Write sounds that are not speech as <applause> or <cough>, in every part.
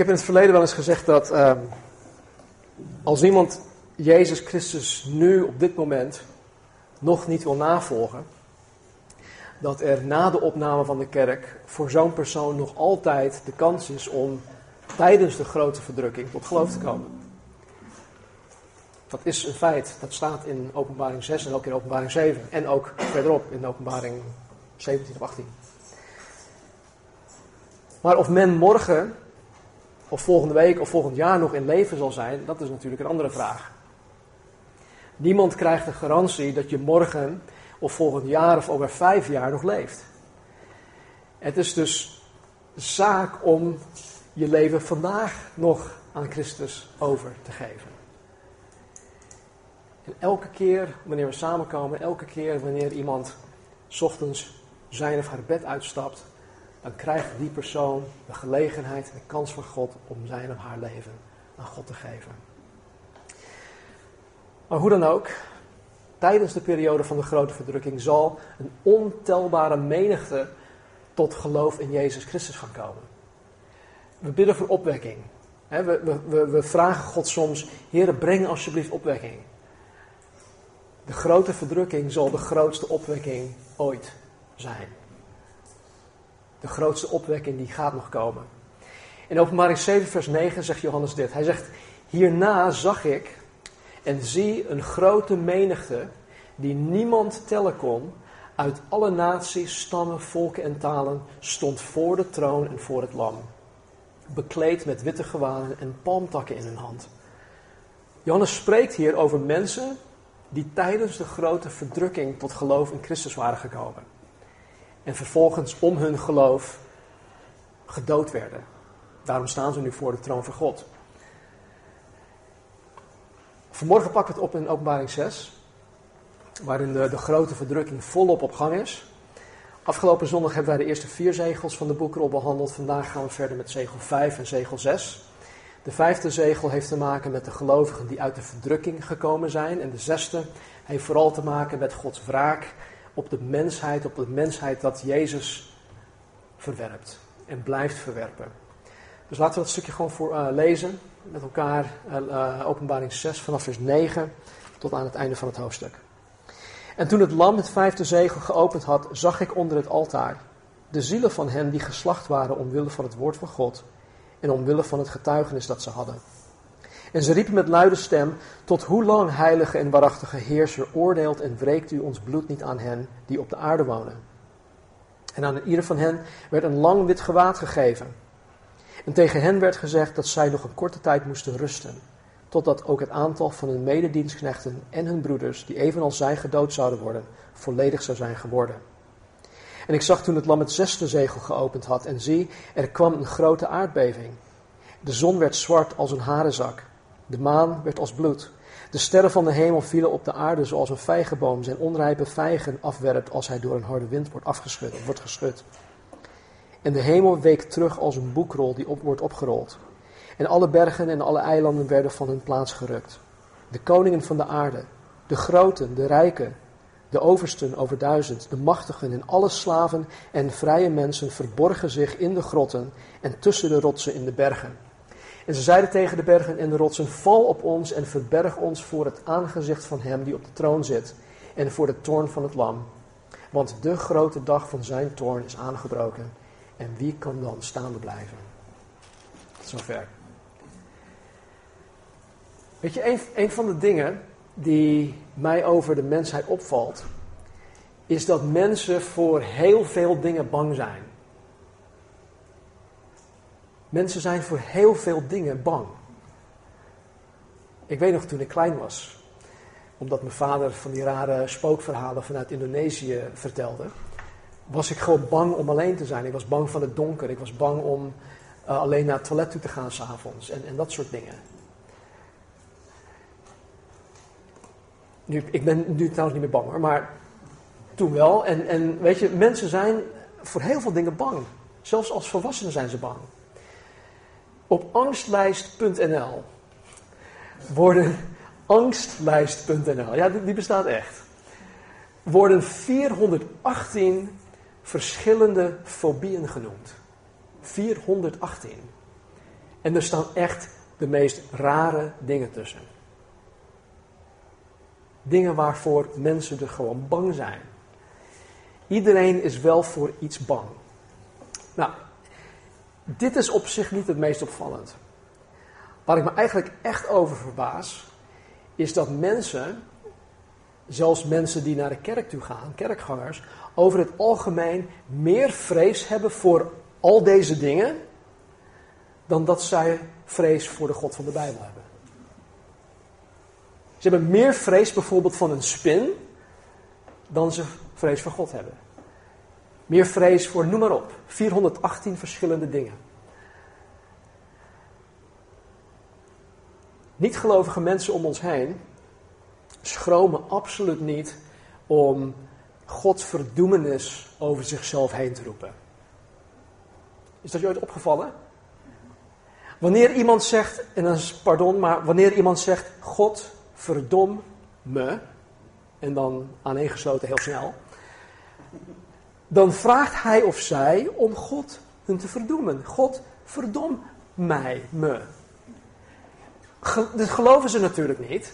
heb in het verleden wel eens gezegd dat ehm, als iemand Jezus Christus nu op dit moment nog niet wil navolgen, dat er na de opname van de kerk voor zo'n persoon nog altijd de kans is om tijdens de grote verdrukking tot geloof te komen. Dat is een feit. Dat staat in openbaring 6 en ook in openbaring 7. En ook verderop in openbaring 17 of 18. Maar of men morgen, of volgende week, of volgend jaar nog in leven zal zijn, dat is natuurlijk een andere vraag. Niemand krijgt de garantie dat je morgen, of volgend jaar, of over vijf jaar nog leeft. Het is dus zaak om je leven vandaag nog aan Christus over te geven. En elke keer wanneer we samenkomen, elke keer wanneer iemand ochtends zijn of haar bed uitstapt, dan krijgt die persoon de gelegenheid en de kans van God om zijn of haar leven aan God te geven. Maar hoe dan ook, tijdens de periode van de grote verdrukking zal een ontelbare menigte tot geloof in Jezus Christus gaan komen. We bidden voor opwekking. We, we, we vragen God soms, Heer, breng alsjeblieft opwekking. De grote verdrukking zal de grootste opwekking ooit zijn. De grootste opwekking die gaat nog komen. In openbaring 7 vers 9 zegt Johannes dit. Hij zegt, hierna zag ik en zie een grote menigte die niemand tellen kon, uit alle naties, stammen, volken en talen, stond voor de troon en voor het lam. Bekleed met witte gewaden en palmtakken in hun hand. Johannes spreekt hier over mensen die tijdens de grote verdrukking tot geloof in Christus waren gekomen. En vervolgens om hun geloof gedood werden. Daarom staan ze nu voor de troon van God. Vanmorgen pakken we het op in openbaring 6, waarin de, grote verdrukking volop op gang is. Afgelopen zondag hebben wij de eerste vier zegels van de boekrol behandeld. Vandaag gaan we verder met zegel 5 en zegel 6. De vijfde zegel heeft te maken met de gelovigen die uit de verdrukking gekomen zijn. En de zesde heeft vooral te maken met Gods wraak op de mensheid, op de mensheid dat Jezus verwerpt en blijft verwerpen. Dus laten we dat stukje gewoon voor, uh, lezen met elkaar. Uh, openbaring 6 vanaf vers 9 tot aan het einde van het hoofdstuk. En toen het lam het vijfde zegel geopend had, zag ik onder het altaar de zielen van hen die geslacht waren omwille van het woord van God en omwille van het getuigenis dat ze hadden. En ze riepen met luide stem, tot hoe lang, heilige en waarachtige Heerser, oordeelt en wreekt u ons bloed niet aan hen die op de aarde wonen? En aan ieder van hen werd een lang wit gewaad gegeven. En tegen hen werd gezegd dat zij nog een korte tijd moesten rusten, totdat ook het aantal van hun mededienstknechten en hun broeders, die evenals zij gedood zouden worden, volledig zou zijn geworden. En ik zag toen het lam het zesde zegel geopend had, en zie, er kwam een grote aardbeving. De zon werd zwart als een harenzak, de maan werd als bloed. De sterren van de hemel vielen op de aarde zoals een vijgenboom zijn onrijpe vijgen afwerpt als hij door een harde wind wordt afgeschud, wordt geschud. En de hemel week terug als een boekrol die op wordt opgerold. En alle bergen en alle eilanden werden van hun plaats gerukt. De koningen van de aarde, de groten, de rijken, de oversten over duizend, de machtigen en alle slaven en vrije mensen verborgen zich in de grotten en tussen de rotsen in de bergen. En ze zeiden tegen de bergen en de rotsen: Val op ons en verberg ons voor het aangezicht van hem die op de troon zit en voor de toorn van het lam. Want de grote dag van zijn toorn is aangebroken. En wie kan dan staande blijven? Zover. Weet je, een van de dingen die mij over de mensheid opvalt, is dat mensen voor heel veel dingen bang zijn. Mensen zijn voor heel veel dingen bang. Ik weet nog toen ik klein was, omdat mijn vader van die rare spookverhalen vanuit Indonesië vertelde, was ik gewoon bang om alleen te zijn. Ik was bang van het donker. Ik was bang om uh, alleen naar het toilet toe te gaan s'avonds en, en dat soort dingen. Nu, ik ben nu trouwens niet meer bang hoor, maar toen wel. En, en weet je, mensen zijn voor heel veel dingen bang. Zelfs als volwassenen zijn ze bang. Op angstlijst.nl worden angstlijst.nl, ja, die, die bestaat echt. Worden 418 verschillende fobieën genoemd. 418. En er staan echt de meest rare dingen tussen. Dingen waarvoor mensen er gewoon bang zijn. Iedereen is wel voor iets bang. Nou, dit is op zich niet het meest opvallend. Waar ik me eigenlijk echt over verbaas, is dat mensen, zelfs mensen die naar de kerk toe gaan, kerkgangers, over het algemeen meer vrees hebben voor al deze dingen dan dat zij vrees voor de God van de Bijbel hebben. Ze hebben meer vrees bijvoorbeeld van een spin dan ze vrees voor God hebben. Meer vrees voor, noem maar op, 418 verschillende dingen. Niet-gelovige mensen om ons heen schromen absoluut niet om Gods verdoemenis over zichzelf heen te roepen. Is dat je ooit opgevallen? Wanneer iemand zegt, en dan is pardon, maar wanneer iemand zegt: God verdom me, en dan aaneengesloten heel snel, dan vraagt hij of zij om God hun te verdoemen. God verdom mij, me. Dat geloven ze natuurlijk niet.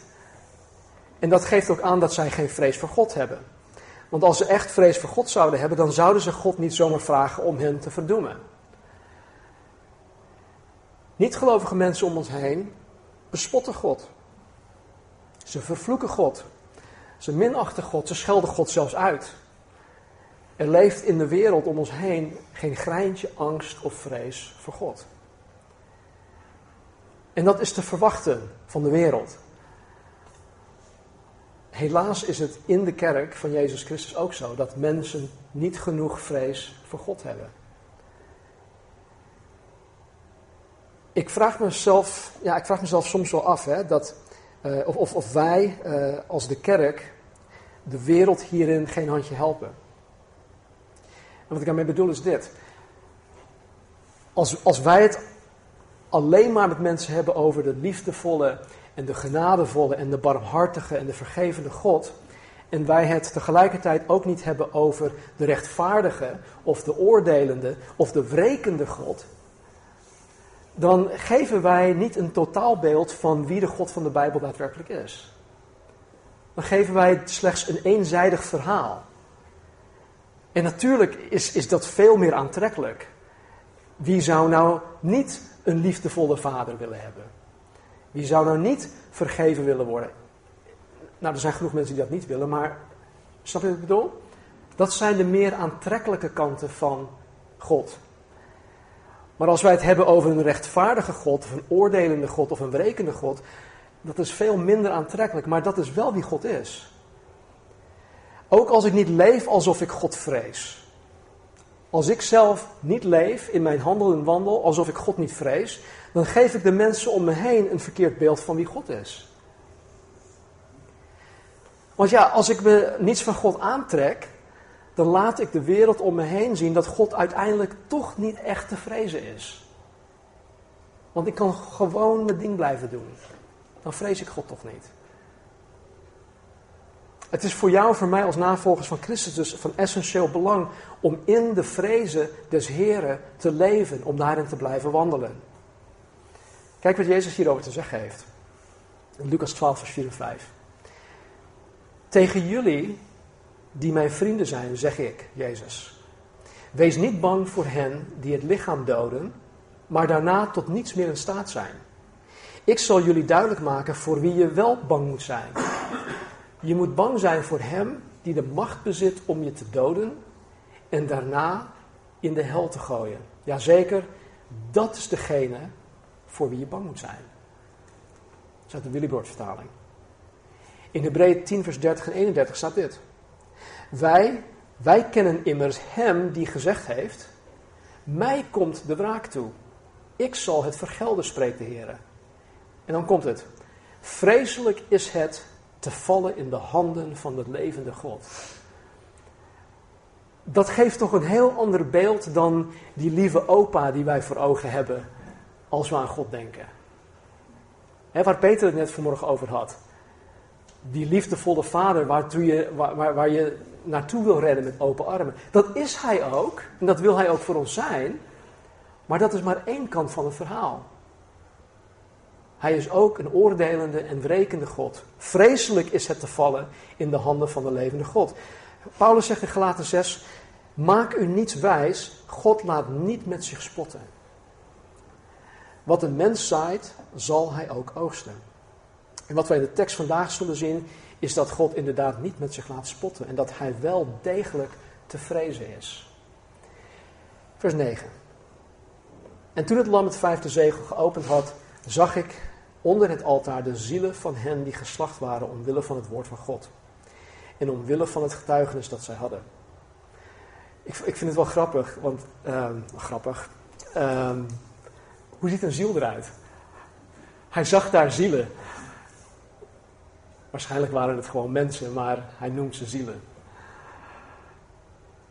En dat geeft ook aan dat zij geen vrees voor God hebben. Want als ze echt vrees voor God zouden hebben, dan zouden ze God niet zomaar vragen om hen te verdoemen. Niet-gelovige mensen om ons heen bespotten God. Ze vervloeken God. Ze minachten God. Ze schelden God zelfs uit. Er leeft in de wereld om ons heen geen greintje angst of vrees voor God. En dat is te verwachten van de wereld. Helaas is het in de kerk van Jezus Christus ook zo dat mensen niet genoeg vrees voor God hebben. Ik vraag mezelf, ja, ik vraag mezelf soms wel af hè, dat, uh, of, of, wij uh, als de kerk de wereld hierin geen handje helpen. Wat ik daarmee bedoel is dit. Als, als wij het alleen maar met mensen hebben over de liefdevolle en de genadevolle en de barmhartige en de vergevende God. En wij het tegelijkertijd ook niet hebben over de rechtvaardige of de oordelende of de wrekende God. Dan geven wij niet een totaalbeeld van wie de God van de Bijbel daadwerkelijk is. Dan geven wij slechts een eenzijdig verhaal. En natuurlijk is, is dat veel meer aantrekkelijk. Wie zou nou niet een liefdevolle vader willen hebben? Wie zou nou niet vergeven willen worden? Nou, er zijn genoeg mensen die dat niet willen, maar snap je wat ik bedoel? Dat zijn de meer aantrekkelijke kanten van God. Maar als wij het hebben over een rechtvaardige God, of een oordelende God, of een wrekende God, dat is veel minder aantrekkelijk, maar dat is wel wie God is. Ook als ik niet leef alsof ik God vrees. Als ik zelf niet leef in mijn handel en wandel alsof ik God niet vrees, dan geef ik de mensen om me heen een verkeerd beeld van wie God is. Want ja, als ik me niets van God aantrek, dan laat ik de wereld om me heen zien dat God uiteindelijk toch niet echt te vrezen is. Want ik kan gewoon mijn ding blijven doen. Dan vrees ik God toch niet. Het is voor jou en voor mij als navolgers van Christus dus van essentieel belang om in de vrezen des Heren te leven, om daarin te blijven wandelen. Kijk wat Jezus hierover te zeggen heeft. In Lucas 12, vers 4 en 5. Tegen jullie, die mijn vrienden zijn, zeg ik, Jezus. Wees niet bang voor hen die het lichaam doden, maar daarna tot niets meer in staat zijn. Ik zal jullie duidelijk maken voor wie je wel bang moet zijn. Je moet bang zijn voor hem die de macht bezit om je te doden en daarna in de hel te gooien. Jazeker, dat is degene voor wie je bang moet zijn. Dat is de Willybord vertaling. In Hebreeën 10 vers 30 en 31 staat dit. Wij, wij kennen immers hem die gezegd heeft, mij komt de wraak toe. Ik zal het vergelden, spreekt de Heer. En dan komt het. Vreselijk is het te vallen in de handen van de levende God. Dat geeft toch een heel ander beeld dan die lieve opa die wij voor ogen hebben als we aan God denken. He, waar Peter het net vanmorgen over had. Die liefdevolle vader je, waar, waar, waar je naartoe wil redden met open armen. Dat is hij ook. En dat wil hij ook voor ons zijn. Maar dat is maar één kant van het verhaal. Hij is ook een oordelende en wrekende God. Vreselijk is het te vallen in de handen van de levende God. Paulus zegt in Galaten 6: Maak u niets wijs, God laat niet met zich spotten. Wat een mens zaait, zal hij ook oogsten. En wat wij in de tekst vandaag zullen zien, is dat God inderdaad niet met zich laat spotten en dat hij wel degelijk te vrezen is. Vers 9. En toen het lam het vijfde zegel geopend had, zag ik onder het altaar de zielen van hen die geslacht waren omwille van het woord van God. En omwille van het getuigenis dat zij hadden. Ik, ik vind het wel grappig, want uh, grappig. Uh, hoe ziet een ziel eruit? Hij zag daar zielen. Waarschijnlijk waren het gewoon mensen, maar hij noemt ze zielen.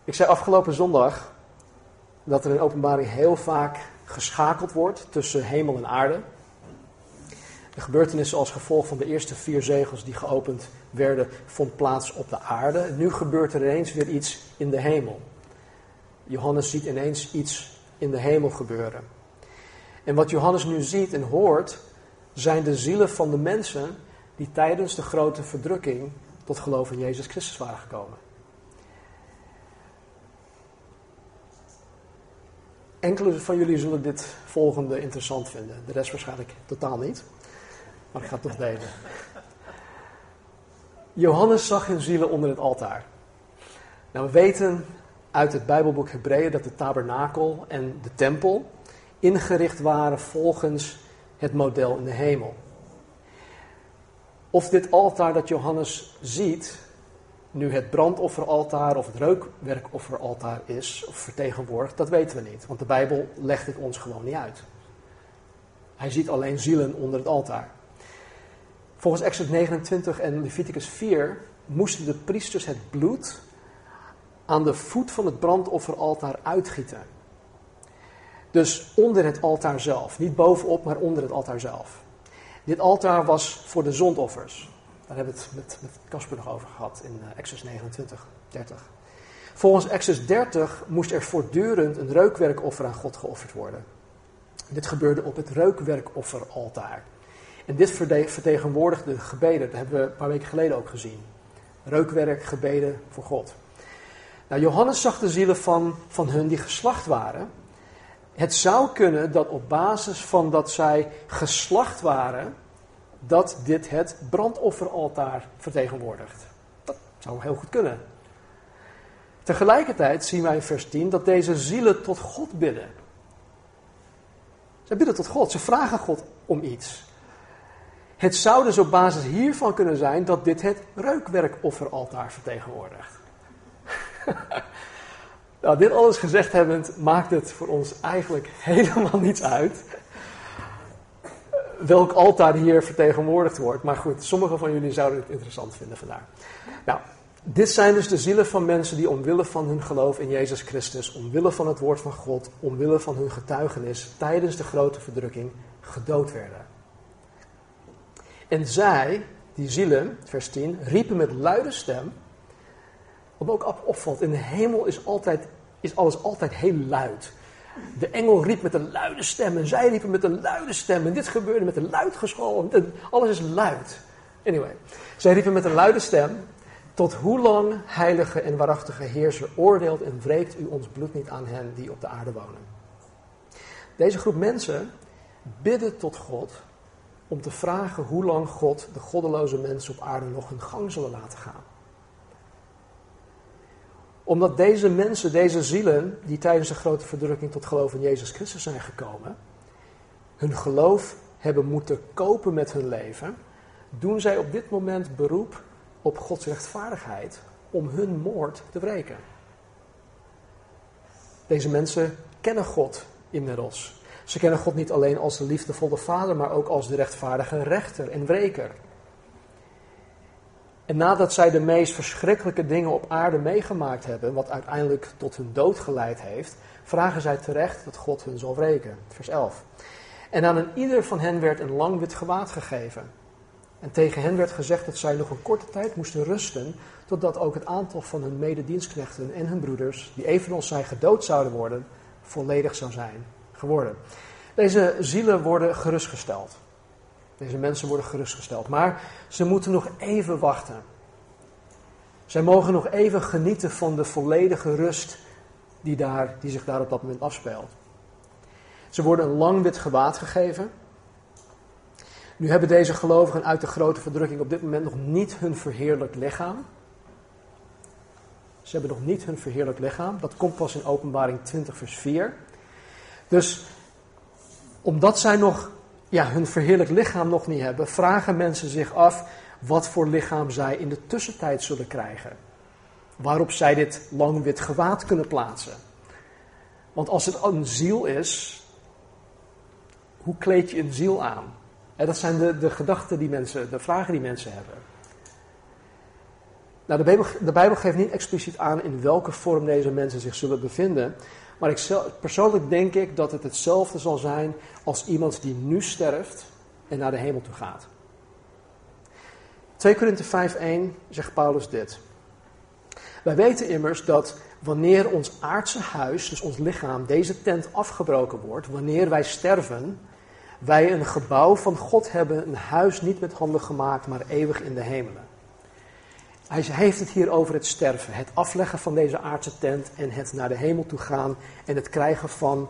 Ik zei afgelopen zondag dat er in openbaring heel vaak geschakeld wordt tussen hemel en aarde. De gebeurtenissen als gevolg van de eerste vier zegels die geopend werden, vond plaats op de aarde. Nu gebeurt er ineens weer iets in de hemel. Johannes ziet ineens iets in de hemel gebeuren. En wat Johannes nu ziet en hoort, zijn de zielen van de mensen die tijdens de grote verdrukking tot geloof in Jezus Christus waren gekomen. Enkele van jullie zullen dit volgende interessant vinden, de rest waarschijnlijk totaal niet. Maar ik ga het toch delen. Johannes zag hun zielen onder het altaar. Nou, we weten uit het Bijbelboek Hebreeën dat de tabernakel en de tempel ingericht waren volgens het model in de hemel. Of dit altaar dat Johannes ziet, nu het brandofferaltaar of het reukwerkofferaltaar is, of vertegenwoordigt, dat weten we niet. Want de Bijbel legt het ons gewoon niet uit. Hij ziet alleen zielen onder het altaar. Volgens Exodus 29 en Leviticus 4 moesten de priesters het bloed aan de voet van het brandofferaltaar uitgieten. Dus onder het altaar zelf. Niet bovenop, maar onder het altaar zelf. Dit altaar was voor de zondoffers. Daar hebben we het met, Casper nog over gehad in uh, Exodus 29, 30. Volgens Exodus 30 moest er voortdurend een reukwerkoffer aan God geofferd worden. Dit gebeurde op het reukwerkofferaltaar. En dit vertegenwoordigde de gebeden. Dat hebben we een paar weken geleden ook gezien. Reukwerk, gebeden voor God. Nou, Johannes zag de zielen van, van hun die geslacht waren. Het zou kunnen dat op basis van dat zij geslacht waren, dat dit het brandofferaltaar vertegenwoordigt. Dat zou heel goed kunnen. Tegelijkertijd zien wij in vers 10 dat deze zielen tot God bidden. Zij bidden tot God, ze vragen God om iets. Het zou dus op basis hiervan kunnen zijn dat dit het reukwerkofferaltaar vertegenwoordigt. <laughs> nou, dit alles gezegd hebbend maakt het voor ons eigenlijk <laughs> helemaal niets uit welk altaar hier vertegenwoordigd wordt. Maar goed, sommigen van jullie zouden het interessant vinden vandaar. Nou, dit zijn dus de zielen van mensen die omwille van hun geloof in Jezus Christus, omwille van het woord van God, omwille van hun getuigenis tijdens de grote verdrukking gedood werden. En zij, die zielen, vers 10, riepen met luide stem. Wat ook opvalt, in de hemel is, altijd, is alles altijd heel luid. De engel riep met een luide stem en zij riepen met een luide stem. En dit gebeurde met een luid geschal. Alles is luid. Anyway, zij riepen met een luide stem. Tot hoe lang, heilige en waarachtige Heerser, oordeelt en wreekt u ons bloed niet aan hen die op de aarde wonen? Deze groep mensen bidden tot God om te vragen hoe lang God de goddeloze mensen op aarde nog hun gang zullen laten gaan omdat deze mensen, deze zielen, die tijdens de grote verdrukking tot geloof in Jezus Christus zijn gekomen, hun geloof hebben moeten kopen met hun leven, doen zij op dit moment beroep op Gods rechtvaardigheid om hun moord te wreken. Deze mensen kennen God inmiddels. Ze kennen God niet alleen als de liefdevolle vader, maar ook als de rechtvaardige rechter en wreker. En nadat zij de meest verschrikkelijke dingen op aarde meegemaakt hebben, wat uiteindelijk tot hun dood geleid heeft, vragen zij terecht dat God hun zal wreken. Vers 11. En aan een ieder van hen werd een lang wit gewaad gegeven. En tegen hen werd gezegd dat zij nog een korte tijd moesten rusten, totdat ook het aantal van hun mededienstknechten en hun broeders, die evenals zij gedood zouden worden, volledig zou zijn geworden. Deze zielen worden gerustgesteld. Deze mensen worden gerustgesteld. Maar ze moeten nog even wachten. Zij mogen nog even genieten van de volledige rust die, daar, die zich daar op dat moment afspeelt. Ze worden een lang wit gewaad gegeven. Nu hebben deze gelovigen uit de grote verdrukking op dit moment nog niet hun verheerlijk lichaam. Ze hebben nog niet hun verheerlijk lichaam. Dat komt pas in openbaring 20 vers 4. Dus omdat zij nog ja, hun verheerlijk lichaam nog niet hebben, vragen mensen zich af wat voor lichaam zij in de tussentijd zullen krijgen. Waarop zij dit lang wit gewaad kunnen plaatsen. Want als het een ziel is, hoe kleed je een ziel aan? En dat zijn de, de gedachten die mensen, de vragen die mensen hebben. Nou, de Bijbel, de Bijbel geeft niet expliciet aan in welke vorm deze mensen zich zullen bevinden. Maar ik persoonlijk denk ik dat het hetzelfde zal zijn als iemand die nu sterft en naar de hemel toe gaat. 2 Korinthe 5:1 zegt Paulus dit. Wij weten immers dat wanneer ons aardse huis, dus ons lichaam, deze tent afgebroken wordt, wanneer wij sterven, wij een gebouw van God hebben, een huis niet met handen gemaakt, maar eeuwig in de hemelen. Hij heeft het hier over het sterven, het afleggen van deze aardse tent en het naar de hemel toe gaan en het krijgen van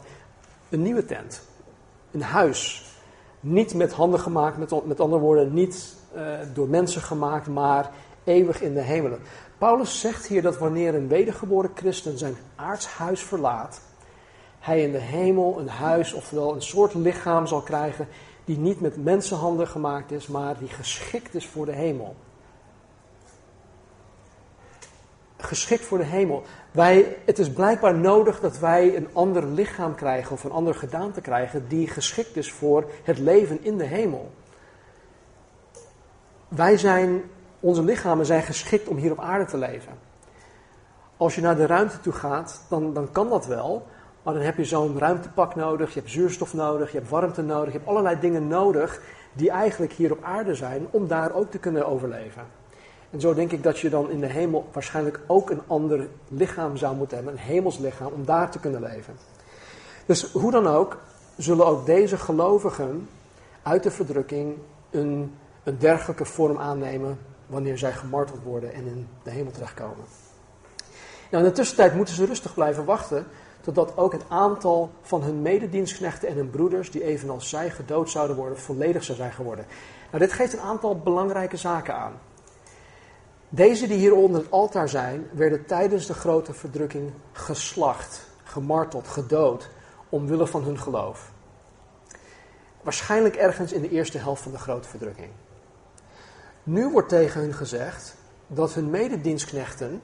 een nieuwe tent. Een huis. Niet met handen gemaakt, met, met andere woorden, niet uh, door mensen gemaakt, maar eeuwig in de hemelen. Paulus zegt hier dat wanneer een wedergeboren christen zijn aardshuis verlaat, hij in de hemel een huis, oftewel een soort lichaam zal krijgen die niet met mensenhanden gemaakt is, maar die geschikt is voor de hemel. Geschikt voor de hemel. Wij, het is blijkbaar nodig dat wij een ander lichaam krijgen of een ander gedaante krijgen die geschikt is voor het leven in de hemel. Wij zijn, onze lichamen zijn geschikt om hier op aarde te leven. Als je naar de ruimte toe gaat, dan, dan kan dat wel. Maar dan heb je zo'n ruimtepak nodig, je hebt zuurstof nodig, je hebt warmte nodig, je hebt allerlei dingen nodig die eigenlijk hier op aarde zijn om daar ook te kunnen overleven. En zo denk ik dat je dan in de hemel waarschijnlijk ook een ander lichaam zou moeten hebben, een hemelslichaam, om daar te kunnen leven. Dus hoe dan ook, zullen ook deze gelovigen uit de verdrukking een, een dergelijke vorm aannemen wanneer zij gemarteld worden en in de hemel terechtkomen. Nou, in de tussentijd moeten ze rustig blijven wachten totdat ook het aantal van hun mededienstknechten en hun broeders, die evenals zij gedood zouden worden, volledig zou zijn geworden. Nou, dit geeft een aantal belangrijke zaken aan. Deze die hier onder het altaar zijn, werden tijdens de grote verdrukking geslacht, gemarteld, gedood, omwille van hun geloof. Waarschijnlijk ergens in de eerste helft van de grote verdrukking. Nu wordt tegen hun gezegd dat hun mededienstknechten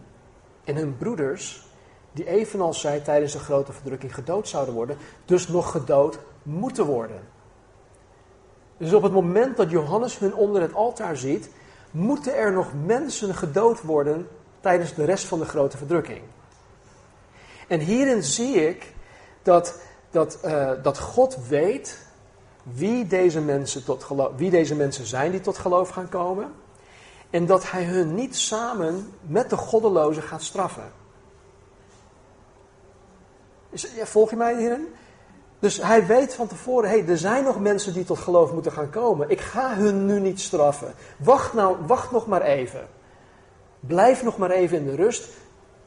en hun broeders die evenals zij tijdens de grote verdrukking gedood zouden worden, dus nog gedood moeten worden. Dus op het moment dat Johannes hun onder het altaar ziet, moeten er nog mensen gedood worden tijdens de rest van de grote verdrukking. En hierin zie ik dat, dat, uh, dat God weet wie deze, mensen tot wie deze mensen zijn die tot geloof gaan komen. En dat hij hun niet samen met de goddelozen gaat straffen. Volg je mij hierin? Dus hij weet van tevoren, hé, hey, er zijn nog mensen die tot geloof moeten gaan komen. Ik ga hun nu niet straffen. Wacht, nou, wacht nog maar even. Blijf nog maar even in de rust.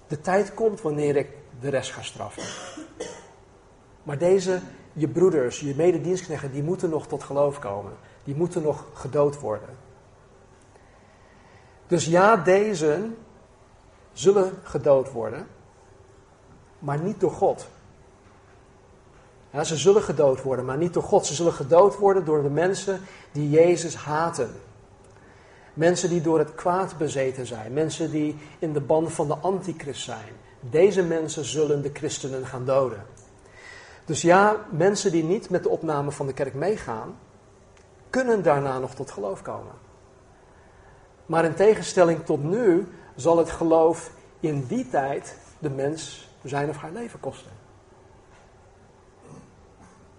De tijd komt wanneer ik de rest ga straffen. Maar deze, je broeders, je mededienstknechten, die moeten nog tot geloof komen. Die moeten nog gedood worden. Dus ja, deze zullen gedood worden, maar niet door God. Ze zullen gedood worden, maar niet door God. Ze zullen gedood worden door de mensen die Jezus haten. Mensen die door het kwaad bezeten zijn. Mensen die in de band van de antichrist zijn. Deze mensen zullen de christenen gaan doden. Dus ja, mensen die niet met de opname van de kerk meegaan, kunnen daarna nog tot geloof komen. Maar in tegenstelling tot nu zal het geloof in die tijd de mens zijn of haar leven kosten.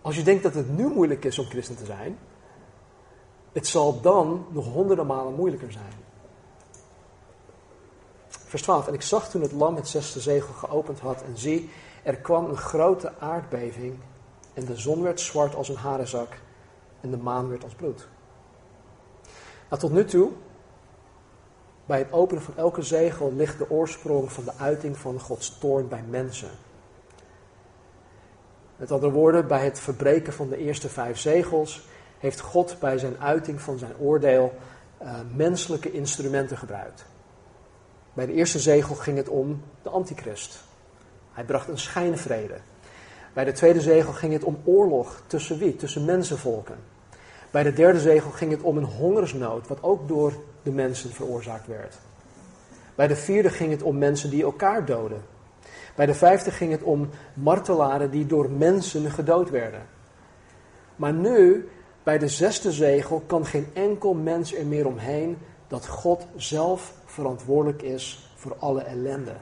Als je denkt dat het nu moeilijk is om christen te zijn, het zal dan nog honderden malen moeilijker zijn. Vers 12. En ik zag toen het lam het zesde zegel geopend had en zie, er kwam een grote aardbeving en de zon werd zwart als een harenzak en de maan werd als bloed. Nou, tot nu toe, bij het openen van elke zegel, ligt de oorsprong van de uiting van Gods toorn bij mensen. Met andere woorden, bij het verbreken van de eerste vijf zegels heeft God bij zijn uiting van zijn oordeel uh, menselijke instrumenten gebruikt. Bij de eerste zegel ging het om de antichrist. Hij bracht een schijnvrede. Bij de tweede zegel ging het om oorlog tussen wie? Tussen mensenvolken. Bij de derde zegel ging het om een hongersnood, wat ook door de mensen veroorzaakt werd. Bij de vierde ging het om mensen die elkaar doden. Bij de vijfde ging het om martelaren die door mensen gedood werden. Maar nu, bij de zesde zegel, kan geen enkel mens er meer omheen dat God zelf verantwoordelijk is voor alle ellende.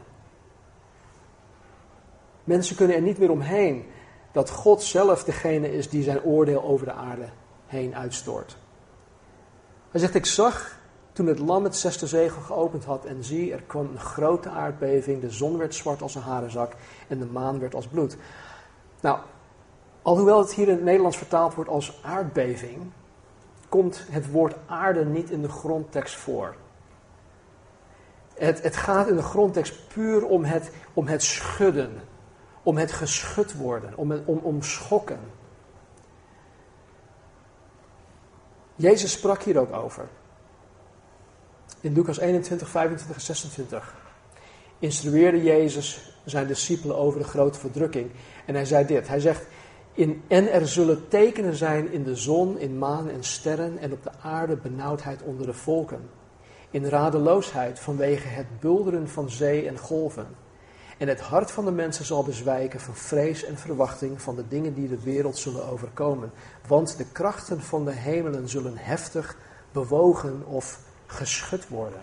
Mensen kunnen er niet meer omheen dat God zelf degene is die zijn oordeel over de aarde heen uitstoort. Hij zegt, ik zag toen het lam het zesde zegel geopend had en zie, er kwam een grote aardbeving, de zon werd zwart als een harenzak en de maan werd als bloed. Nou, alhoewel het hier in het Nederlands vertaald wordt als aardbeving, komt het woord aarde niet in de grondtekst voor. Het, het gaat in de grondtekst puur om het, om het schudden, om het geschud worden, om, om, om schokken. Jezus sprak hier ook over. In Lucas 21, 25 en 26 instrueerde Jezus zijn discipelen over de grote verdrukking. En hij zei dit. Hij zegt, in, en er zullen tekenen zijn in de zon, in maan en sterren en op de aarde benauwdheid onder de volken. In radeloosheid vanwege het bulderen van zee en golven. En het hart van de mensen zal bezwijken van vrees en verwachting van de dingen die de wereld zullen overkomen. Want de krachten van de hemelen zullen heftig bewogen of geschud worden.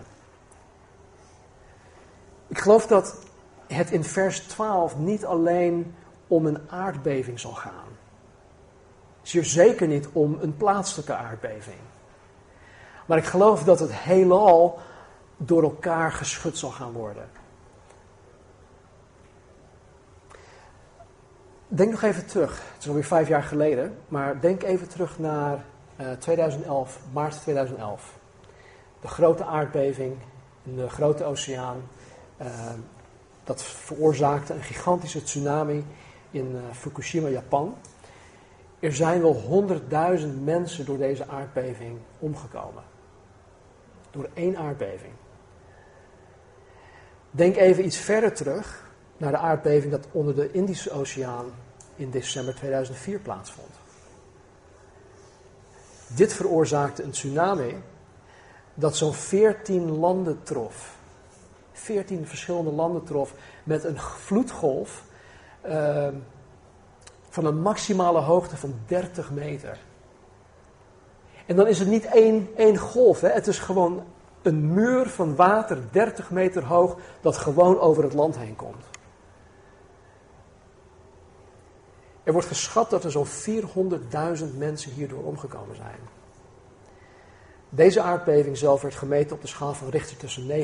Ik geloof dat het in vers 12 niet alleen om een aardbeving zal gaan. Zeer zeker niet om een plaatselijke aardbeving. Maar ik geloof dat het heelal door elkaar geschud zal gaan worden. Denk nog even terug. Het is alweer vijf jaar geleden. Maar denk even terug naar 2011, eh, maart 2011. De grote aardbeving in de grote oceaan. Uh, dat veroorzaakte een gigantische tsunami in uh, Fukushima, Japan. Er zijn wel honderdduizend mensen door deze aardbeving omgekomen. Door één aardbeving. Denk even iets verder terug naar de aardbeving dat onder de Indische Oceaan in december 2004 plaatsvond. Dit veroorzaakte een tsunami dat zo'n 14 landen trof. 14 verschillende landen trof met een vloedgolf uh, van een maximale hoogte van 30 meter. En dan is het niet één, één golf, hè? het is gewoon een muur van water 30 meter hoog dat gewoon over het land heen komt. Er wordt geschat dat er zo'n 400.000 mensen hierdoor omgekomen zijn. Deze aardbeving zelf werd gemeten op de schaal van Richter tussen 9,1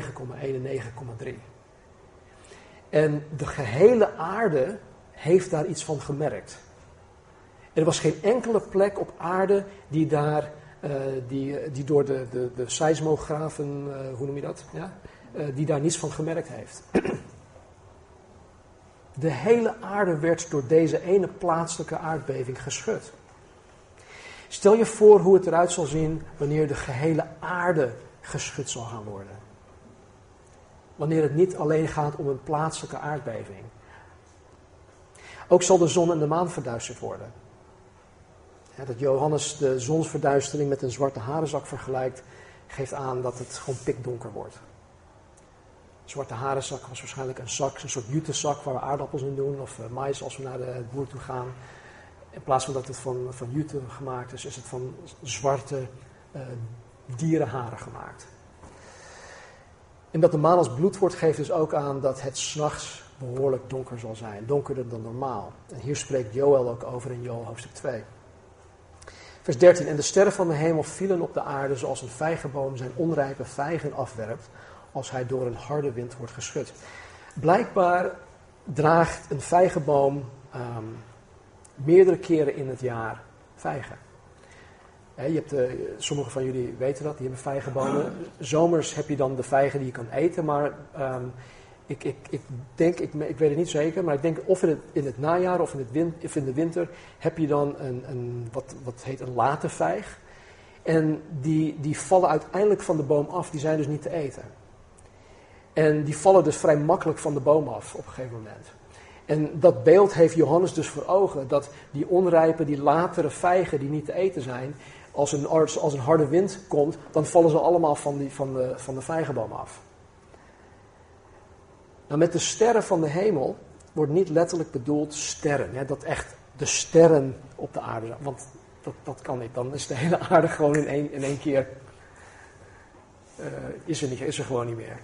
en 9,3. En de gehele aarde heeft daar iets van gemerkt. Er was geen enkele plek op aarde die daar, uh, die, die door de, de, de seismografen, uh, hoe noem je dat, ja? Die daar niets van gemerkt heeft. <clears throat> De hele aarde werd door deze ene plaatselijke aardbeving geschud. Stel je voor hoe het eruit zal zien wanneer de gehele aarde geschud zal gaan worden. Wanneer het niet alleen gaat om een plaatselijke aardbeving. Ook zal de zon en de maan verduisterd worden. Dat Johannes de zonsverduistering met een zwarte harenzak vergelijkt, geeft aan dat het gewoon pikdonker wordt. zwarte harenzak was waarschijnlijk een zak, een soort jutezak waar we aardappels in doen of uh, mais als we naar de boer toe gaan. In plaats van dat het van, van jute gemaakt is, is het van zwarte uh, dierenharen gemaakt. En dat de maan als bloed wordt, geeft dus ook aan dat het s'nachts behoorlijk donker zal zijn. Donkerder dan normaal. En hier spreekt Joel ook over in Joel hoofdstuk 2. Vers 13. En de sterren van de hemel vielen op de aarde zoals een vijgenboom zijn onrijpe vijgen afwerpt als hij door een harde wind wordt geschud. Blijkbaar draagt een vijgenboom um, meerdere keren in het jaar vijgen. je hebt de, sommige van jullie weten dat, die hebben vijgenbomen. Zomers heb je dan de vijgen die je kan eten, maar ehm, ik, ik, ik denk, ik, ik weet het niet zeker, maar ik denk of in het, in het najaar of in de winter heb je dan een, een, wat, wat heet een late vijg. En die, die vallen uiteindelijk van de boom af, die zijn dus niet te eten. En die vallen dus vrij makkelijk van de boom af op een gegeven moment. En dat beeld heeft Johannes dus voor ogen, dat die onrijpe, die latere vijgen die niet te eten zijn, als een, als een harde wind komt, dan vallen ze allemaal van, die, van, de, van de vijgenboom af. Nou, met de sterren van de hemel wordt niet letterlijk bedoeld sterren. Hè, dat echt de sterren op de aarde zijn. Want dat, dat kan niet. Dan is de hele aarde gewoon in één, in één keer. Uh, is, er niet, is er gewoon niet meer.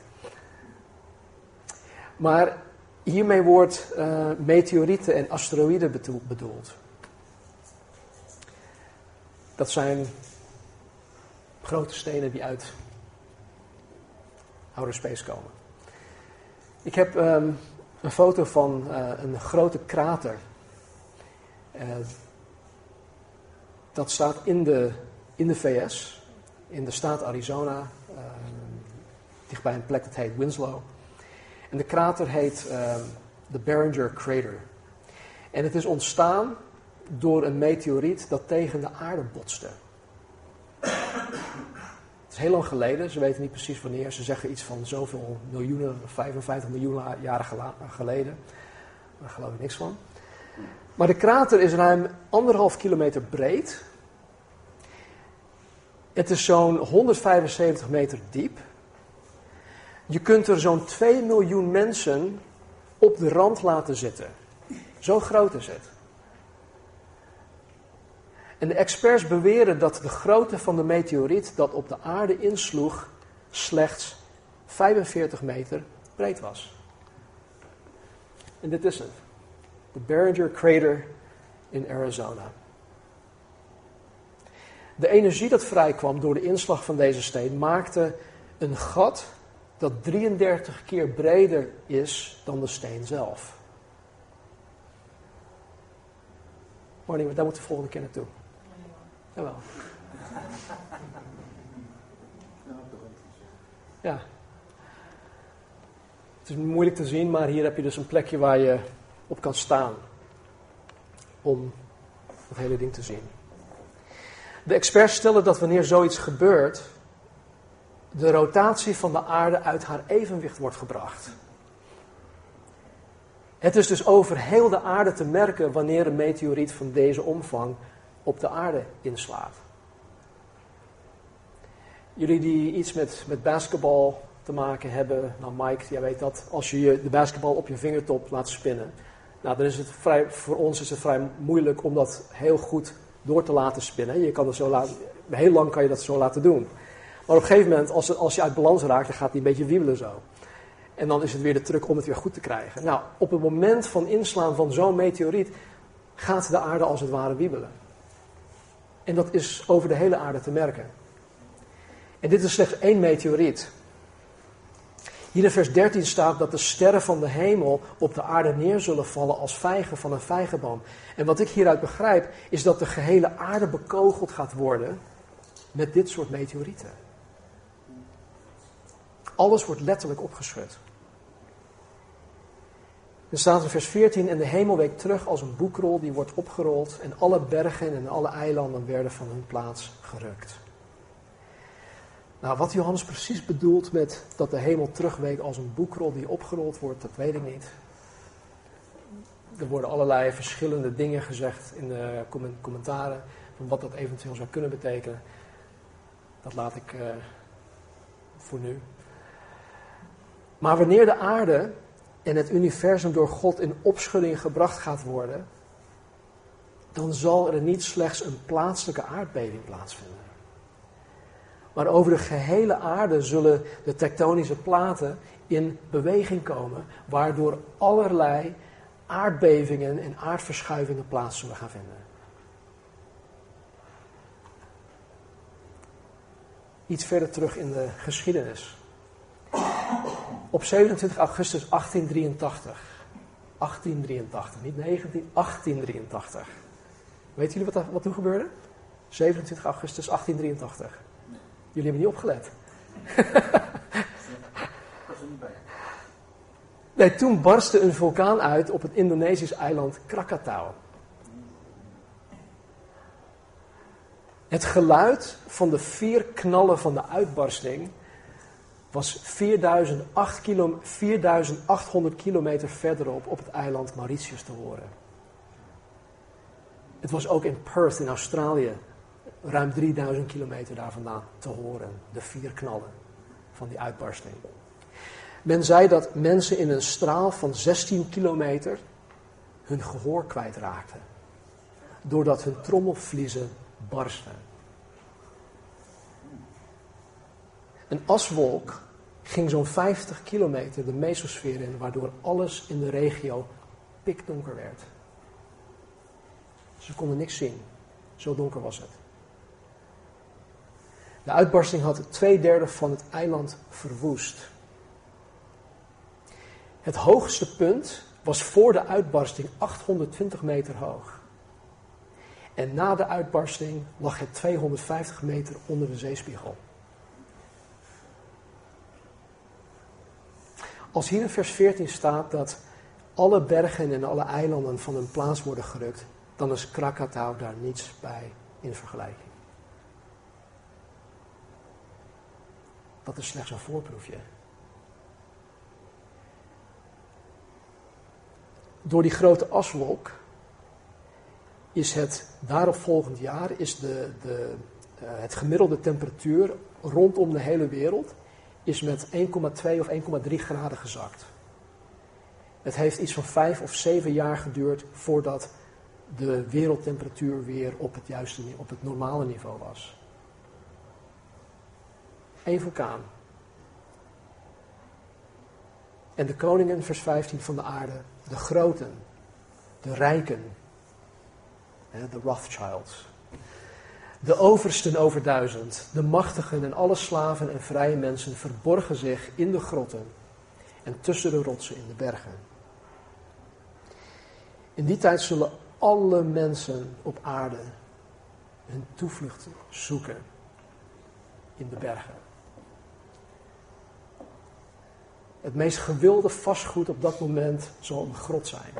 Maar hiermee wordt uh, meteorieten en asteroïden bedoeld. Dat zijn grote stenen die uit outer space komen. Ik heb um, een foto van uh, een grote krater. Uh, dat staat in de, in de VS, in de staat Arizona, uh, dichtbij een plek dat heet Winslow. En de krater heet de Barringer Crater. En het is ontstaan door een meteoriet dat tegen de aarde botste. Het is heel lang geleden, ze weten niet precies wanneer. Ze zeggen iets van zoveel miljoenen, 55 miljoen jaren geleden. Daar geloof ik niks van. Maar de krater is ruim anderhalf kilometer breed. Het is zo'n 175 meter diep. Je kunt er zo'n 2 miljoen mensen op de rand laten zitten. Zo groot is het. En de experts beweren dat de grootte van de meteoriet dat op de aarde insloeg slechts 45 meter breed was. En dit is het. De Barringer Crater in Arizona. De energie dat vrijkwam door de inslag van deze steen maakte een gat dat 33 keer breder is dan de steen zelf. Marnie, daar moeten we volgende keer naartoe. Jawel. Ja. Het is moeilijk te zien, maar hier heb je dus een plekje waar je op kan staan. Om het hele ding te zien. De experts stellen dat wanneer zoiets gebeurt, de rotatie van de aarde uit haar evenwicht wordt gebracht. Het is dus over heel de aarde te merken wanneer een meteoriet van deze omvang op de aarde inslaat. Jullie die iets met, met basketbal te maken hebben, nou Mike, jij weet dat, als je de basketbal op je vingertop laat spinnen, nou dan is het vrij, voor ons is het vrij moeilijk om dat heel goed door te laten spinnen. Je kan het zo laten, heel lang kan je dat zo laten doen. Maar op een gegeven moment, als, als je uit balans raakt, dan gaat hij een beetje wiebelen zo. En dan is het weer de truc om het weer goed te krijgen. Nou, op het moment van inslaan van zo'n meteoriet gaat de aarde als het ware wiebelen. En dat is over de hele aarde te merken. En dit is slechts één meteoriet. Hier in vers 13 staat dat de sterren van de hemel op de aarde neer zullen vallen als vijgen van een vijgenboom. En wat ik hieruit begrijp is dat de gehele aarde bekogeld gaat worden met dit soort meteorieten. Alles wordt letterlijk opgeschud. Er staat in vers 14, en de hemel week terug als een boekrol die wordt opgerold en alle bergen en alle eilanden werden van hun plaats gerukt. Nou, wat Johannes precies bedoelt met dat de hemel terugweek als een boekrol die opgerold wordt, dat weet ik niet. Er worden allerlei verschillende dingen gezegd in de commentaren van wat dat eventueel zou kunnen betekenen. Dat laat ik uh, voor nu. Maar wanneer de aarde en het universum door God in opschudding gebracht gaat worden, dan zal er niet slechts een plaatselijke aardbeving plaatsvinden. Maar over de gehele aarde zullen de tektonische platen in beweging komen, waardoor allerlei aardbevingen en aardverschuivingen plaats zullen gaan vinden. Iets verder terug in de geschiedenis. Op 27 augustus 1883. 1883, niet 19, 1883. Weet jullie wat, wat toen gebeurde? 27 augustus 1883. Jullie hebben niet opgelet. <laughs> Nee, toen barstte een vulkaan uit op het Indonesisch eiland Krakatau. Het geluid van de vier knallen van de uitbarsting was 4800 kilometer verderop op het eiland Mauritius te horen. Het was ook in Perth in Australië, ruim 3000 kilometer daar vandaan, te horen. De vier knallen van die uitbarsting. Men zei dat mensen in een straal van 16 kilometer hun gehoor kwijtraakten. Doordat hun trommelvliezen barsten. Een aswolk ging zo'n 50 kilometer de mesosfeer in, waardoor alles in de regio pikdonker werd. Ze konden niks zien. Zo donker was het. De uitbarsting had twee derde van het eiland verwoest. Het hoogste punt was voor de uitbarsting 820 meter hoog. En na de uitbarsting lag het 250 meter onder de zeespiegel. Als hier in vers 14 staat dat alle bergen en alle eilanden van hun plaats worden gerukt, dan is Krakatau daar niets bij in vergelijking. Dat is slechts een voorproefje. Door die grote aswolk is het daaropvolgend jaar is de, de, uh, het gemiddelde temperatuur rondom de hele wereld is met 1,2 of 1,3 graden gezakt. Het heeft iets van vijf of zeven jaar geduurd voordat de wereldtemperatuur weer op het juiste, op het normale niveau was. Eén vulkaan. En de koningen, vers 15 van de aarde, de groten, de rijken, de Rothschilds, de oversten over duizend, de machtigen en alle slaven en vrije mensen verborgen zich in de grotten en tussen de rotsen in de bergen. In die tijd zullen alle mensen op aarde hun toevlucht zoeken in de bergen. Het meest gewilde vastgoed op dat moment zal een grot zijn.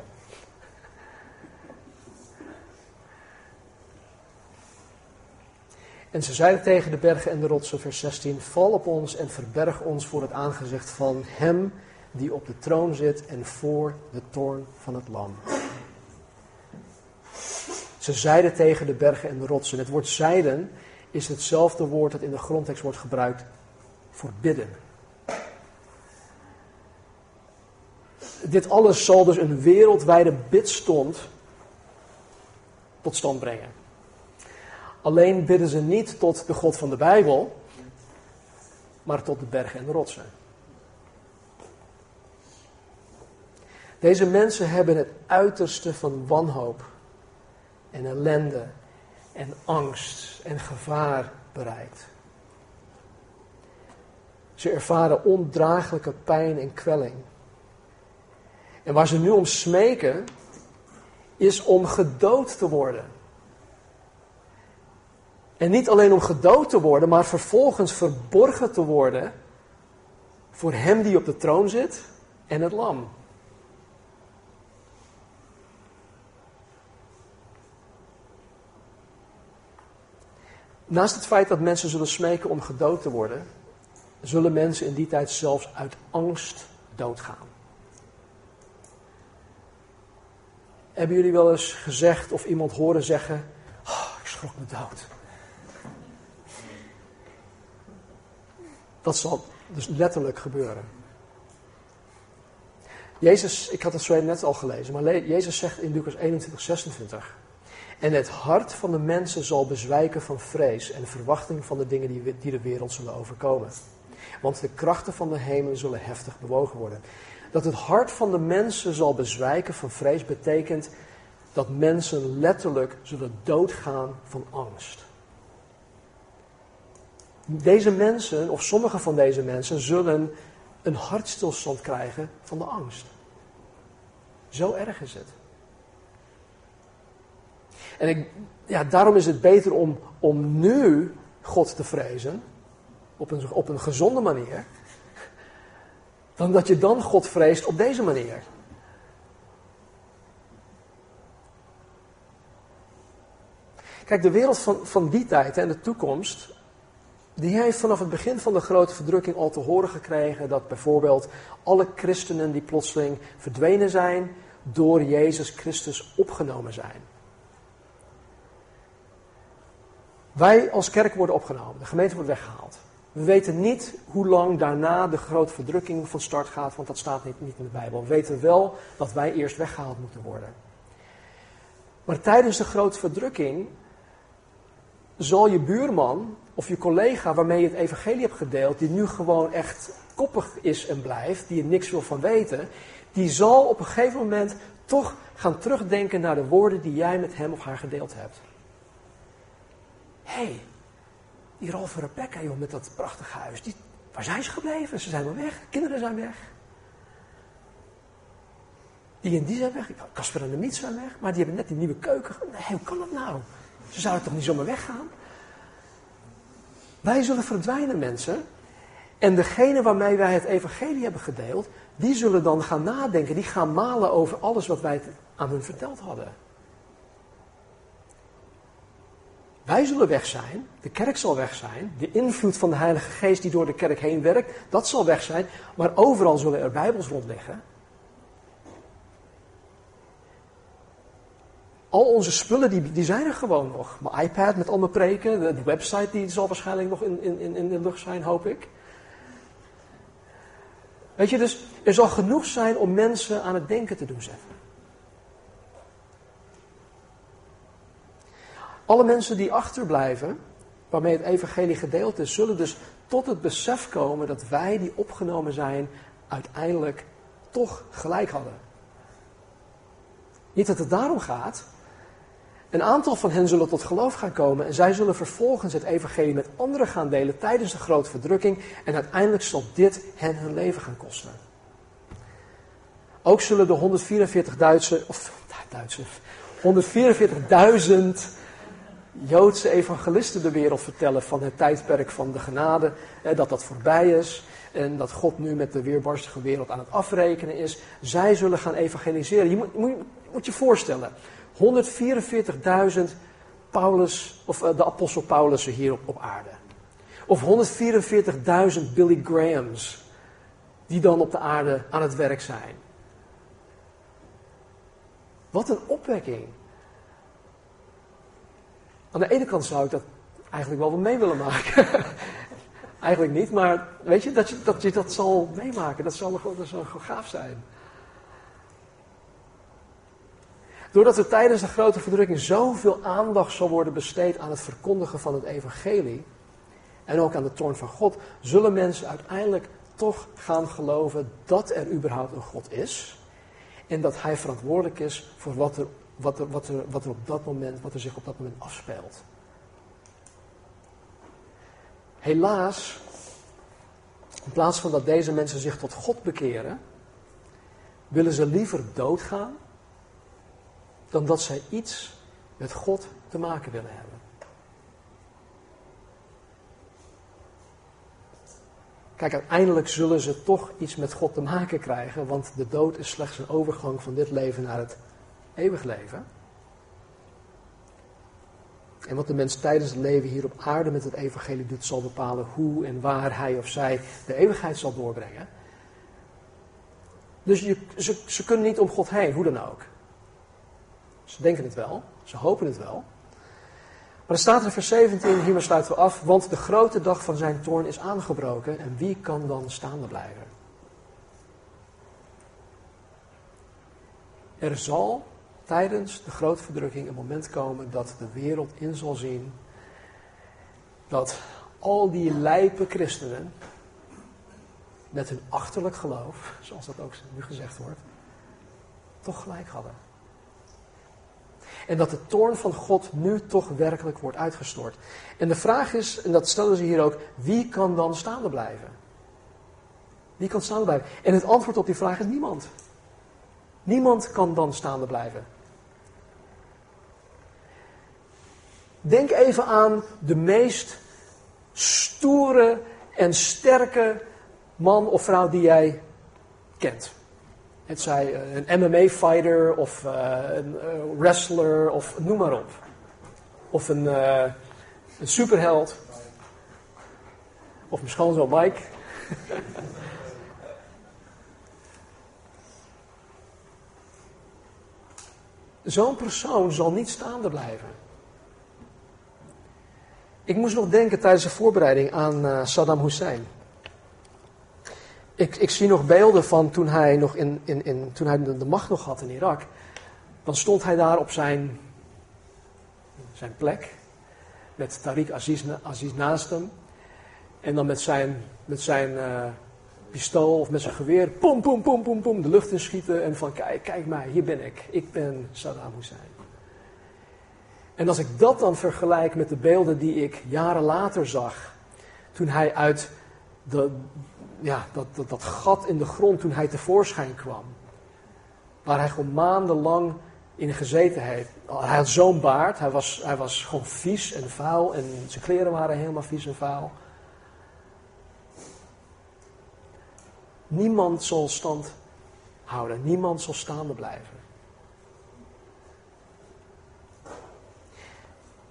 En ze zeiden tegen de bergen en de rotsen, vers 16, val op ons en verberg ons voor het aangezicht van hem die op de troon zit en voor de toorn van het lam. Ze zeiden tegen de bergen en de rotsen. Het woord zeiden is hetzelfde woord dat in de grondtekst wordt gebruikt voor bidden. Dit alles zal dus een wereldwijde bidstond tot stand brengen. Alleen bidden ze niet tot de God van de Bijbel, maar tot de bergen en de rotsen. Deze mensen hebben het uiterste van wanhoop en ellende en angst en gevaar bereikt. Ze ervaren ondraaglijke pijn en kwelling. En waar ze nu om smeken, is om gedood te worden. En niet alleen om gedood te worden, maar vervolgens verborgen te worden voor Hem die op de troon zit en het lam. Naast het feit dat mensen zullen smeken om gedood te worden, zullen mensen in die tijd zelfs uit angst doodgaan. Hebben jullie wel eens gezegd of iemand horen zeggen: oh, Ik schrok me dood. Dat zal dus letterlijk gebeuren. Jezus, ik had het zo net al gelezen, maar Jezus zegt in Lucas 21, 26. En het hart van de mensen zal bezwijken van vrees en verwachting van de dingen die, die de wereld zullen overkomen. Want de krachten van de hemel zullen heftig bewogen worden. Dat het hart van de mensen zal bezwijken van vrees betekent dat mensen letterlijk zullen doodgaan van angst. Deze mensen, of sommige van deze mensen, zullen een hartstilstand krijgen van de angst. Zo erg is het. En ik, ja, daarom is het beter om, om nu God te vrezen, op een, op een gezonde manier, dan dat je dan God vreest op deze manier. Kijk, de wereld van, van die tijd en de toekomst, die heeft vanaf het begin van de grote verdrukking al te horen gekregen dat bijvoorbeeld alle christenen die plotseling verdwenen zijn, door Jezus Christus opgenomen zijn. Wij als kerk worden opgenomen, de gemeente wordt weggehaald. We weten niet hoe lang daarna de grote verdrukking van start gaat, want dat staat niet, in de Bijbel. We weten wel dat wij eerst weggehaald moeten worden. Maar tijdens de grote verdrukking zal je buurman of je collega waarmee je het evangelie hebt gedeeld, die nu gewoon echt koppig is en blijft, die er niks wil van weten, die zal op een gegeven moment toch gaan terugdenken naar de woorden die jij met hem of haar gedeeld hebt. Hey, die Ralf en Rebecca, joh, met dat prachtige huis, die, waar zijn ze gebleven? Ze zijn wel weg, kinderen zijn weg. Die en die zijn weg, Casper en de Miet zijn weg, maar die hebben net die nieuwe keuken. Nee, hoe kan dat nou? Ze zouden toch niet zomaar weggaan? Wij zullen verdwijnen, mensen. En degene waarmee wij het evangelie hebben gedeeld, die zullen dan gaan nadenken, die gaan malen over alles wat wij aan hun verteld hadden. Wij zullen weg zijn, de kerk zal weg zijn, de invloed van de Heilige Geest die door de kerk heen werkt, dat zal weg zijn, maar overal zullen er Bijbels rond Al onze spullen die, die zijn er gewoon nog. Mijn iPad met al mijn preken, de, website die zal waarschijnlijk nog in, in, in de lucht zijn, hoop ik. Weet je, dus er zal genoeg zijn om mensen aan het denken te doen zetten. Alle mensen die achterblijven, waarmee het evangelie gedeeld is, zullen dus tot het besef komen dat wij die opgenomen zijn, uiteindelijk toch gelijk hadden. Niet dat het daarom gaat. Een aantal van hen zullen tot geloof gaan komen en zij zullen vervolgens het evangelie met anderen gaan delen tijdens de grote verdrukking en uiteindelijk zal dit hen hun leven gaan kosten. Ook zullen de 144 Duitse, of Duitse, 144.000 Joodse evangelisten de wereld vertellen van het tijdperk van de genade, dat dat voorbij is en dat God nu met de weerbarstige wereld aan het afrekenen is. Zij zullen gaan evangeliseren. Je moet, moet, moet je voorstellen, 144.000 Paulus, of uh, de apostel Paulussen hier op, op aarde. Of 144.000 Billy Grahams die dan op de aarde aan het werk zijn. Wat een opwekking. Aan de ene kant zou ik dat eigenlijk wel mee willen maken. <laughs> eigenlijk niet, maar weet je dat, je, dat je dat zal meemaken. Dat zal, dat zal gaaf zijn. Doordat er tijdens de grote verdrukking zoveel aandacht zal worden besteed aan het verkondigen van het evangelie. En ook aan de toorn van God, zullen mensen uiteindelijk toch gaan geloven dat er überhaupt een God is. En dat hij verantwoordelijk is voor wat er wat er, wat, er, wat er op dat moment, wat er zich op dat moment afspeelt. Helaas, in plaats van dat deze mensen zich tot God bekeren, willen ze liever doodgaan dan dat zij iets met God te maken willen hebben. Kijk, uiteindelijk zullen ze toch iets met God te maken krijgen, want de dood is slechts een overgang van dit leven naar het eeuwig leven. En wat de mens tijdens het leven hier op aarde met het evangelie doet, zal bepalen hoe en waar hij of zij de eeuwigheid zal doorbrengen. Dus ze, ze kunnen niet om God heen, hoe dan ook. Ze denken het wel, ze hopen het wel. Maar er staat in vers 17, hiermee sluiten we af, want de grote dag van zijn toorn is aangebroken en wie kan dan staande blijven? Er zal tijdens de grote verdrukking een moment komen dat de wereld in zal zien dat al die lijpe christenen met hun achterlijk geloof, zoals dat ook nu gezegd wordt, toch gelijk hadden. En dat de toorn van God nu toch werkelijk wordt uitgestort. En de vraag is, en dat stellen ze hier ook, wie kan dan staande blijven? Wie kan staande blijven? En het antwoord op die vraag is niemand. Niemand kan dan staande blijven. Denk even aan de meest stoere en sterke man of vrouw die jij kent. Het zij eh, een MMA-fighter of uh, een uh, wrestler of noem maar op. Of een, een superheld. Of mijn schoonzoon Mike. <laughs> Zo'n persoon zal niet staande blijven. Ik moest nog denken tijdens de voorbereiding aan Saddam Hussein. Ik, ik, zie nog beelden van toen hij, nog in, in, in, toen hij de, macht nog had in Irak. Dan stond hij daar op zijn, zijn plek. Met Tariq Aziz, naast hem. En dan met zijn, met zijn uh, pistool of met zijn geweer. Pom, pom, pom, pom, pom. De lucht in schieten. En van kijk, kijk mij, hier ben ik. Ik ben Saddam Hussein. En als ik dat dan vergelijk met de beelden die ik jaren later zag, toen hij uit de, ja, dat, dat, dat gat in de grond, toen hij tevoorschijn kwam, waar hij gewoon maandenlang in gezeten heeft. Hij had zo'n baard, hij was, hij was gewoon vies en vuil en zijn kleren waren helemaal vies en vuil. Niemand zal stand houden, niemand zal staande blijven.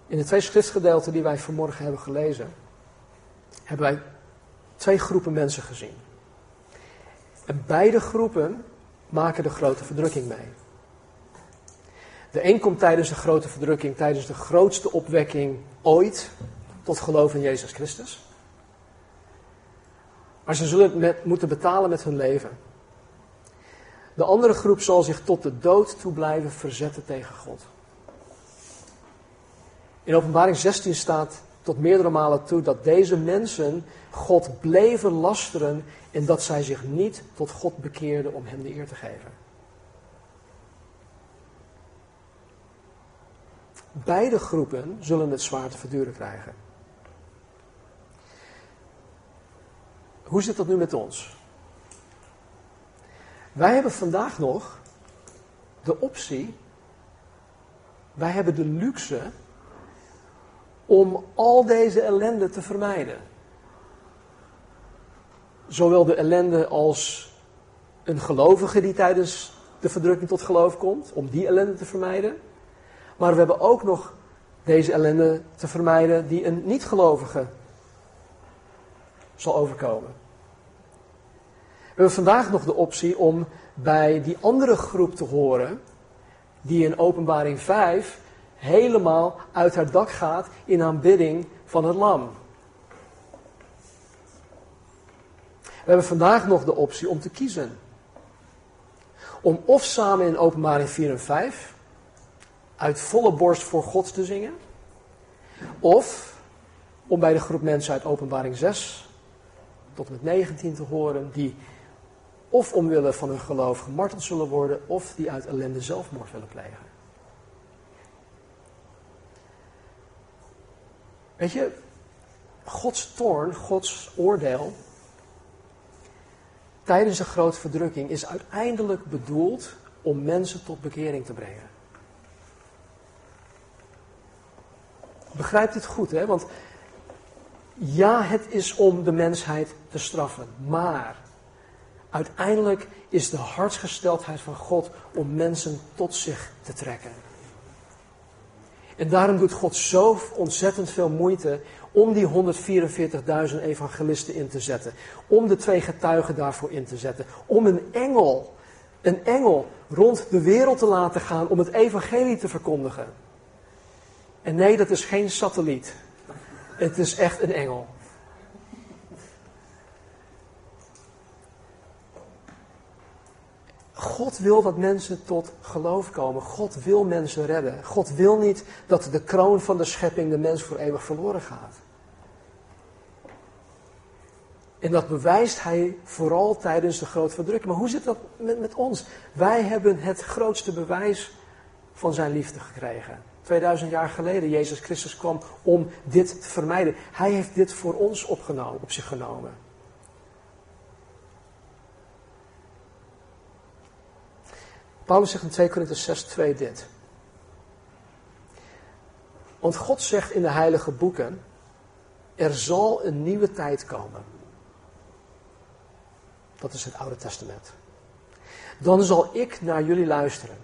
In de twee schriftgedeelten die wij vanmorgen hebben gelezen, hebben wij twee groepen mensen gezien. En beide groepen maken de grote verdrukking mee. De een komt tijdens de grote verdrukking, tijdens de grootste opwekking ooit tot geloof in Jezus Christus. Maar ze zullen het met, moeten betalen met hun leven. De andere groep zal zich tot de dood toe blijven verzetten tegen God. In openbaring 16 staat tot meerdere malen toe dat deze mensen God bleven lasteren en dat zij zich niet tot God bekeerden om hem de eer te geven. Beide groepen zullen het zwaar te verduren krijgen. Hoe zit dat nu met ons? Wij hebben vandaag nog de optie, wij hebben de luxe om al deze ellende te vermijden. Zowel de ellende als een gelovige die tijdens de verdrukking tot geloof komt, om die ellende te vermijden. Maar we hebben ook nog deze ellende te vermijden die een niet-gelovige zal overkomen. We hebben vandaag nog de optie om bij die andere groep te horen, die in Openbaring 5 helemaal uit haar dak gaat in aanbidding van het lam. We hebben vandaag nog de optie om te kiezen. Om of samen in openbaring 4 en 5 uit volle borst voor God te zingen. Of om bij de groep mensen uit openbaring 6 tot en met 19 te horen die of omwille van hun geloof gemarteld zullen worden of die uit ellende zelfmoord willen plegen. Weet je, Gods toorn, Gods oordeel tijdens de grote verdrukking is uiteindelijk bedoeld om mensen tot bekering te brengen. Begrijp dit goed, hè? Want ja, het is om de mensheid te straffen. Maar uiteindelijk is de hartsgesteldheid van God om mensen tot zich te trekken. En daarom doet God zo ontzettend veel moeite om die 144.000 evangelisten in te zetten. Om de twee getuigen daarvoor in te zetten. Om een engel, een engel rond de wereld te laten gaan om het evangelie te verkondigen. En nee, dat is geen satelliet. Het is echt een engel. God wil dat mensen tot geloof komen. God wil mensen redden. God wil niet dat de kroon van de schepping de mens voor eeuwig verloren gaat. En dat bewijst hij vooral tijdens de grote verdrukking. Maar hoe zit dat met, met ons? Wij hebben het grootste bewijs van zijn liefde gekregen. 2000 jaar geleden, Jezus Christus kwam om dit te vermijden. Hij heeft dit voor ons opgenomen, op zich genomen. Paulus zegt in 2 Korinther 6, 2 dit. Want God zegt in de heilige boeken, er zal een nieuwe tijd komen. Dat is het Oude Testament. Dan zal ik naar jullie luisteren.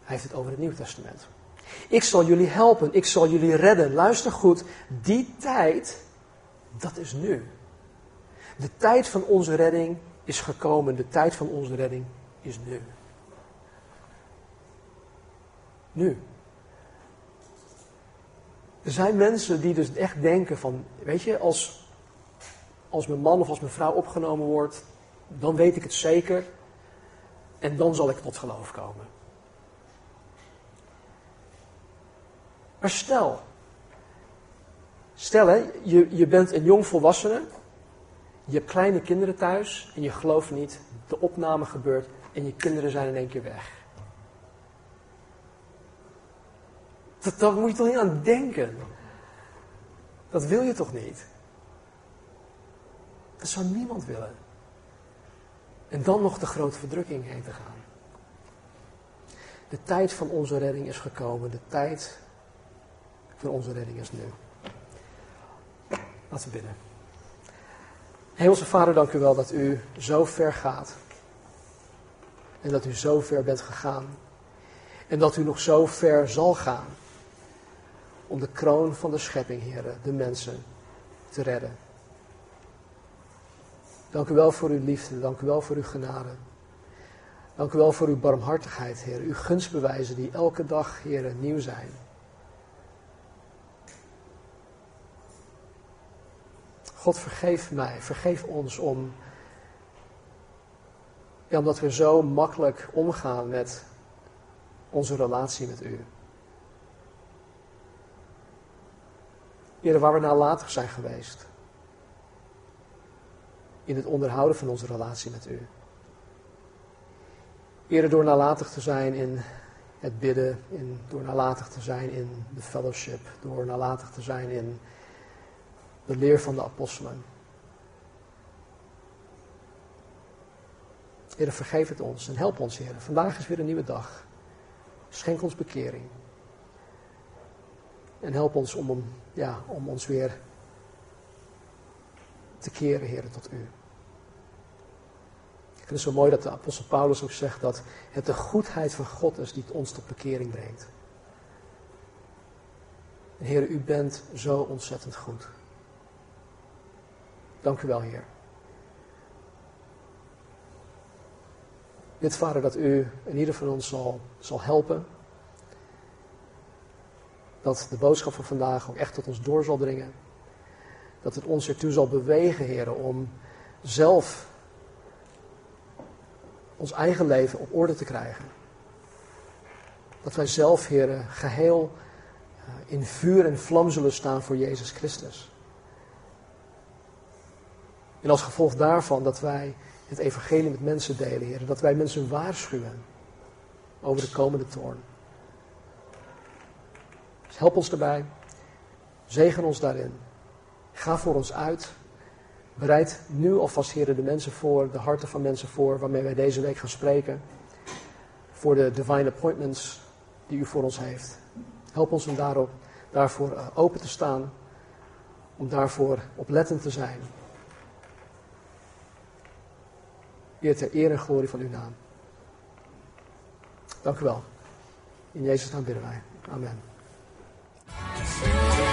Hij heeft het over het Nieuwe Testament. Ik zal jullie helpen, ik zal jullie redden. Luister goed, die tijd, dat is nu. De tijd van onze redding is gekomen, de tijd van onze redding is nu. Nu. Er zijn mensen die dus echt denken van, weet je, als, als mijn man of als mijn vrouw opgenomen wordt, dan weet ik het zeker en dan zal ik tot geloof komen. Maar stel, stel hè, je, je bent een jong volwassene, je hebt kleine kinderen thuis en je gelooft niet, de opname gebeurt en je kinderen zijn in één keer weg. Dat, moet je toch niet aan denken. Dat wil je toch niet? Dat zou niemand willen. En dan nog de grote verdrukking heen te gaan. De tijd van onze redding is gekomen. De tijd van onze redding is nu. Laten we bidden. Hemelse Vader, dank u wel dat u zo ver gaat. En dat u zo ver bent gegaan. En dat u nog zo ver zal gaan. Om de kroon van de schepping, heren, de mensen, te redden. Dank u wel voor uw liefde. Dank u wel voor uw genade. Dank u wel voor uw barmhartigheid, Heer. Uw gunstbewijzen die elke dag, Heer, nieuw zijn. God, vergeef mij, vergeef ons om, ja, omdat we zo makkelijk omgaan met onze relatie met U. Heer, waar we nalatig zijn geweest. In het onderhouden van onze relatie met U. Eerder door nalatig te zijn in het bidden, in, door nalatig te zijn in de fellowship, door nalatig te zijn in de leer van de apostelen. Heer, vergeef het ons en help ons, Heer. Vandaag is weer een nieuwe dag. Schenk ons bekering. En help ons om, ja, om ons weer te keren, Heer, tot U. Ik vind het zo mooi dat de apostel Paulus ook zegt dat het de goedheid van God is die ons tot bekering brengt. En Heer, U bent zo ontzettend goed. Dank u wel, Heer. Bid, Vader, dat u in ieder van ons zal, zal helpen. Dat de boodschap van vandaag ook echt tot ons door zal dringen. Dat het ons ertoe zal bewegen, Heer, om zelf ons eigen leven op orde te krijgen. Dat wij zelf, Heer, geheel eh, in vuur en vlam zullen staan voor Jezus Christus. En als gevolg daarvan dat wij het evangelie met mensen delen, Heer. Dat wij mensen waarschuwen over de komende toorn. Dus help ons daarbij. Zegen ons daarin. Ga voor ons uit. Bereid nu alvast, Heer, de mensen voor, de harten van mensen voor, waarmee wij deze week gaan spreken. Voor de divine appointments die u voor ons heeft. Help ons om daarop, daarvoor eh, open te staan. Om daarvoor oplettend te zijn. Heer, ter eer en glorie van uw naam. Dank u wel. In Jezus' naam bidden wij. Amen. Sweet.